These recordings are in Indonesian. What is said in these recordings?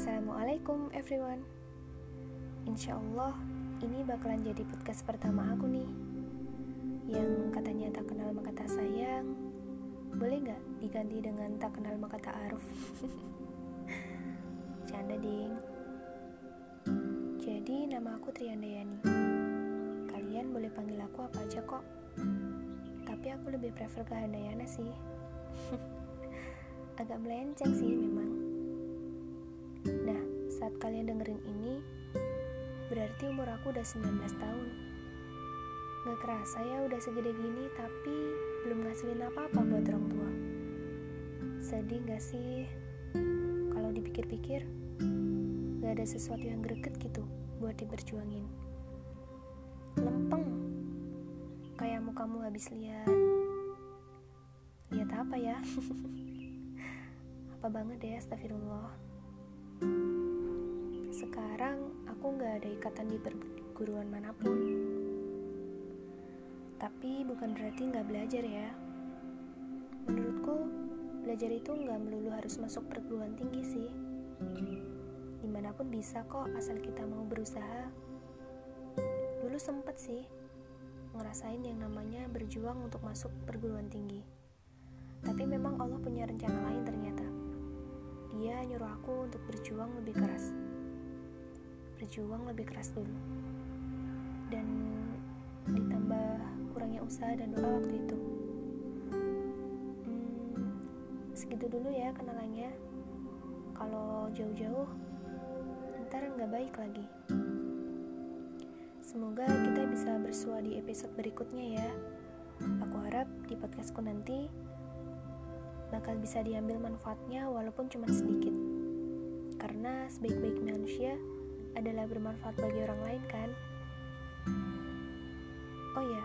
Assalamualaikum everyone. Insya Allah ini bakalan jadi podcast pertama aku nih. Yang katanya tak kenal maka tak sayang. Boleh gak diganti dengan tak kenal maka tak aruf? Canda ding. Jadi nama aku Triandayani. Kalian boleh panggil aku apa aja kok. Tapi aku lebih prefer ke Handayana sih. Agak melenceng sih memang kalian dengerin ini, berarti umur aku udah 19 tahun. Gak kerasa ya udah segede gini, tapi belum ngasilin apa-apa buat orang tua. Sedih gak sih? Kalau dipikir-pikir, gak ada sesuatu yang greget gitu buat diperjuangin. Lempeng, kayak mukamu habis lihat. Lihat apa ya? apa banget deh, astagfirullah. Sekarang aku nggak ada ikatan di perguruan mana pun. Tapi bukan berarti nggak belajar ya. Menurutku, belajar itu nggak melulu harus masuk perguruan tinggi sih. Di mana pun bisa kok asal kita mau berusaha. Dulu sempet sih ngerasain yang namanya berjuang untuk masuk perguruan tinggi. Tapi memang Allah punya rencana lain ternyata. Dia nyuruh aku untuk berjuang lebih keras. Berjuang lebih keras dulu. Dan ditambah kurangnya usaha dan doa waktu itu. Hmm, segitu dulu ya kenalannya. Kalau jauh-jauh, ntar nggak baik lagi. Semoga kita bisa bersua di episode berikutnya ya. Aku harap di podcastku nanti bakal bisa diambil manfaatnya walaupun cuma sedikit. Karena sebaik-baik manusia adalah bermanfaat bagi orang lain kan? Oh ya,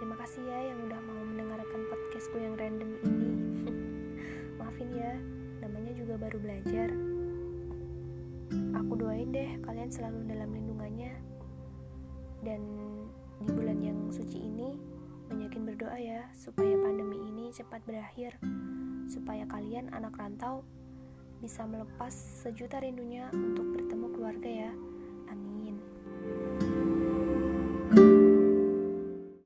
terima kasih ya yang udah mau mendengarkan podcastku yang random ini. Maafin ya, namanya juga baru belajar. Aku doain deh kalian selalu dalam lindungannya. Dan di bulan yang suci ini, banyakin berdoa ya supaya pandemi ini cepat berakhir supaya kalian anak rantau bisa melepas sejuta rindunya untuk bertemu keluarga ya.